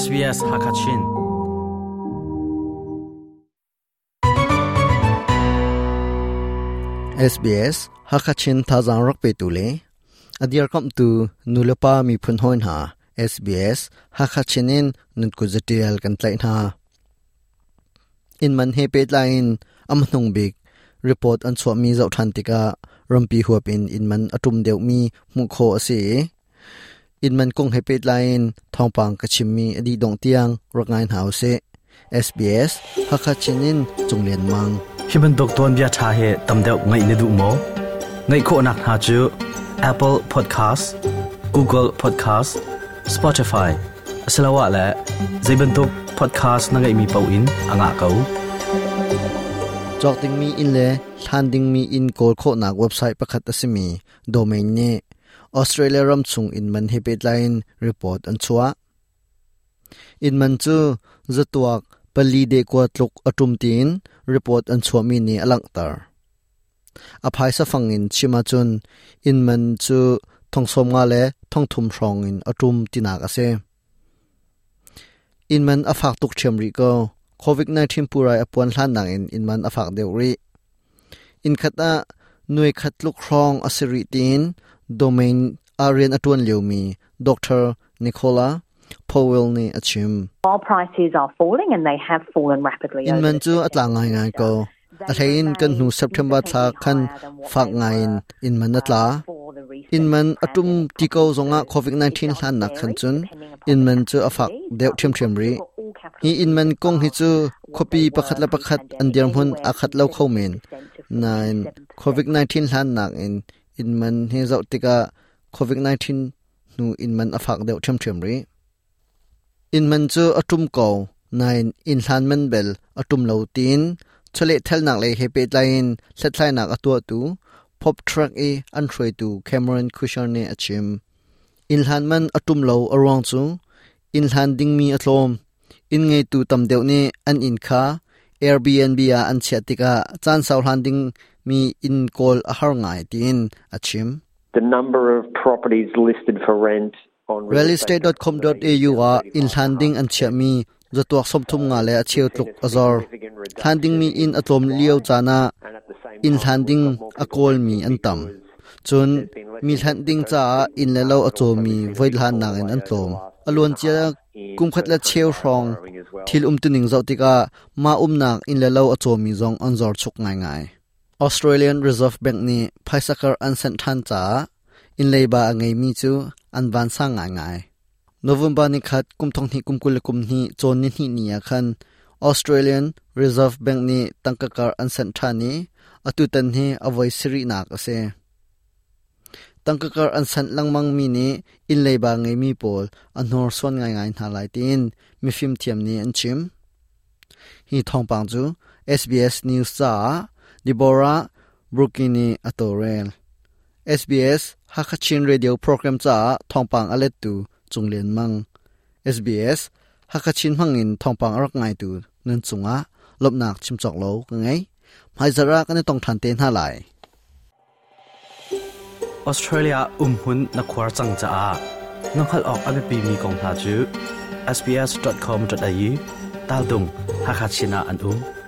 SBS Hakachin SBS Hakachin thazang rak pe tu le adiar kam tu nulapa mi phun hoin ha SBS Hakachinin nun ku zatial kan tlai na in man he pe tlain am hnung big report an chwa mi zau than tika rampi huap in in man atum deu mi mu kho ase in man kong he pe line thongpang kachimi adi dong tiang rangai hause SBS Hakachinin chunglen mang hiban dokton bia tha he tamdeu ngai ne du mo ngai kho nak ha chu Apple Podcast Google Podcast Spotify asalawa la zaibantuk podcast na ngai mi pau in anga kau chok ting mi in le than ding mi in kol kho nak website pakhat asimi domain ne australia ram chung in man he line report an chua. In man chu, zatuak pali de ko tluk atum tin report an chua mi ni alang tar. Aphai sa fangin chima chun, in man chu thongsom nga le thong thum rong in atum tinak ase. In man afak tuk chem ri ko, covid 19 purai apuan hlan nang in in man afak deu ri. In khata nui khatluk rong asiri tin domain arian atuan leumi dr nicola powell ni achim. Oil prices are falling and they have fallen rapidly. in over man the chu two atla ngai ko. A thein kan nu september tha khan fak ngai in in man atla. in man atum tiko zonga covid 19 hlan na khan chun. in man chu afak deu them them ri. hi in man kong hi chu khopi pakhat la pakhat an dir hun akhat lo kho men nine. covid 19 hlan nak in in man he zau tika covid 19 nu in man afak deu cham cham ri. In man chu atum ko nine in hlan man bel atum lo tin. Chole thel nak le he pe line thlai nak atwa tu. Pop truck e an throi tu cameron cushion ne achim. In hlan man atum lo arong chu. In hlan ding mi atlom. In ngei tu tam deu ne an in kha. Airbnb a an chiatika chan sau hlan ding mi in call a har ngai tin achim. The number of properties listed for rent on realestate.com.au a in hlanding an chia mi. Zatuak som thum nga le a cheu tluk azor hlanding mi in atom liao chana in hlanding a kol mi an tam. chun mi hlanding cha in le lo a chaw mi void han nang in an tlom alon chia kum khat la cheu rong. thil um tuning zau tika ma um nak in le lo a chaw mi zong an zor chuk ngai ngai Australian Reserve Bank ni Paisakar an san than cha in leiba angai mi chu an van sang ngai ngai. November ni khat kum thong ni kum kul kum ni, chon ni ni nia khan Australian Reserve Bank ni tangkakar an san thani, atu tan hi avoi siri nak ase. Tangkakar an san langmang mi ni in leiba ngai mi pol an nor son ngai ngai na lai tin mi phim thiam ni an chim. Hi thong pang chu SBS News cha Deborah Brookini atorel SBS Hakachin Radio Program cha thongpang alet tu chunglen mang SBS Hakachin hangin thongpang arak ngai tu nun chunga lopnak chimchok lo ngai mai zara kan tong than ten ha lai Australia umhun na khwar chang cha a nokhal ok abe pi mi kong ha chu sbs.com.au tal dung hakachina an um